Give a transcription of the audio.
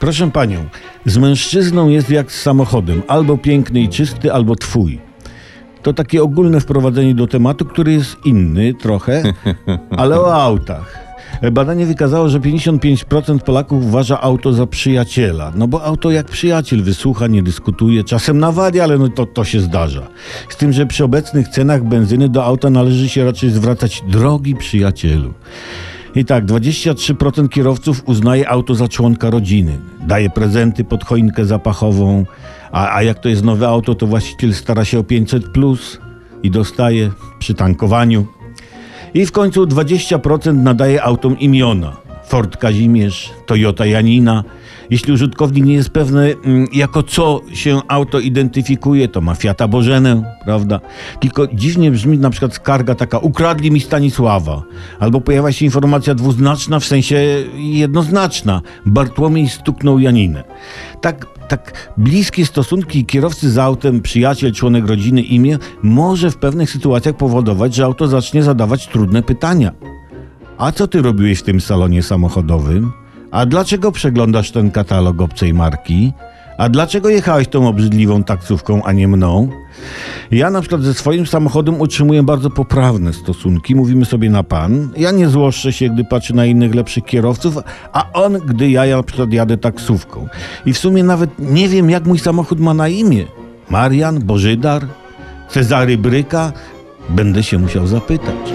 Proszę panią, z mężczyzną jest jak z samochodem, albo piękny i czysty, albo twój. To takie ogólne wprowadzenie do tematu, który jest inny trochę, ale o autach. Badanie wykazało, że 55% Polaków uważa auto za przyjaciela. No bo auto jak przyjaciel wysłucha, nie dyskutuje, czasem nawadia, ale no to, to się zdarza. Z tym, że przy obecnych cenach benzyny do auta należy się raczej zwracać drogi przyjacielu. I tak, 23% kierowców uznaje auto za członka rodziny. Daje prezenty pod choinkę zapachową, a, a jak to jest nowe auto, to właściciel stara się o 500 plus i dostaje przy tankowaniu. I w końcu 20% nadaje autom imiona. Ford Kazimierz, Toyota Janina. Jeśli użytkownik nie jest pewny, mm, jako co się auto identyfikuje, to ma Fiata Bożenę, prawda? Tylko dziwnie brzmi na przykład skarga taka, ukradli mi Stanisława. Albo pojawia się informacja dwuznaczna, w sensie jednoznaczna. Bartłomiej stuknął Janinę. Tak, tak bliskie stosunki kierowcy z autem, przyjaciel, członek rodziny, imię, może w pewnych sytuacjach powodować, że auto zacznie zadawać trudne pytania. A co ty robiłeś w tym salonie samochodowym? A dlaczego przeglądasz ten katalog obcej marki? A dlaczego jechałeś tą obrzydliwą taksówką, a nie mną? Ja na przykład ze swoim samochodem utrzymuję bardzo poprawne stosunki. Mówimy sobie na pan. Ja nie złoszczę się, gdy patrzę na innych lepszych kierowców, a on, gdy ja na przykład jadę taksówką. I w sumie nawet nie wiem, jak mój samochód ma na imię. Marian, Bożydar, Cezary Bryka? Będę się musiał zapytać.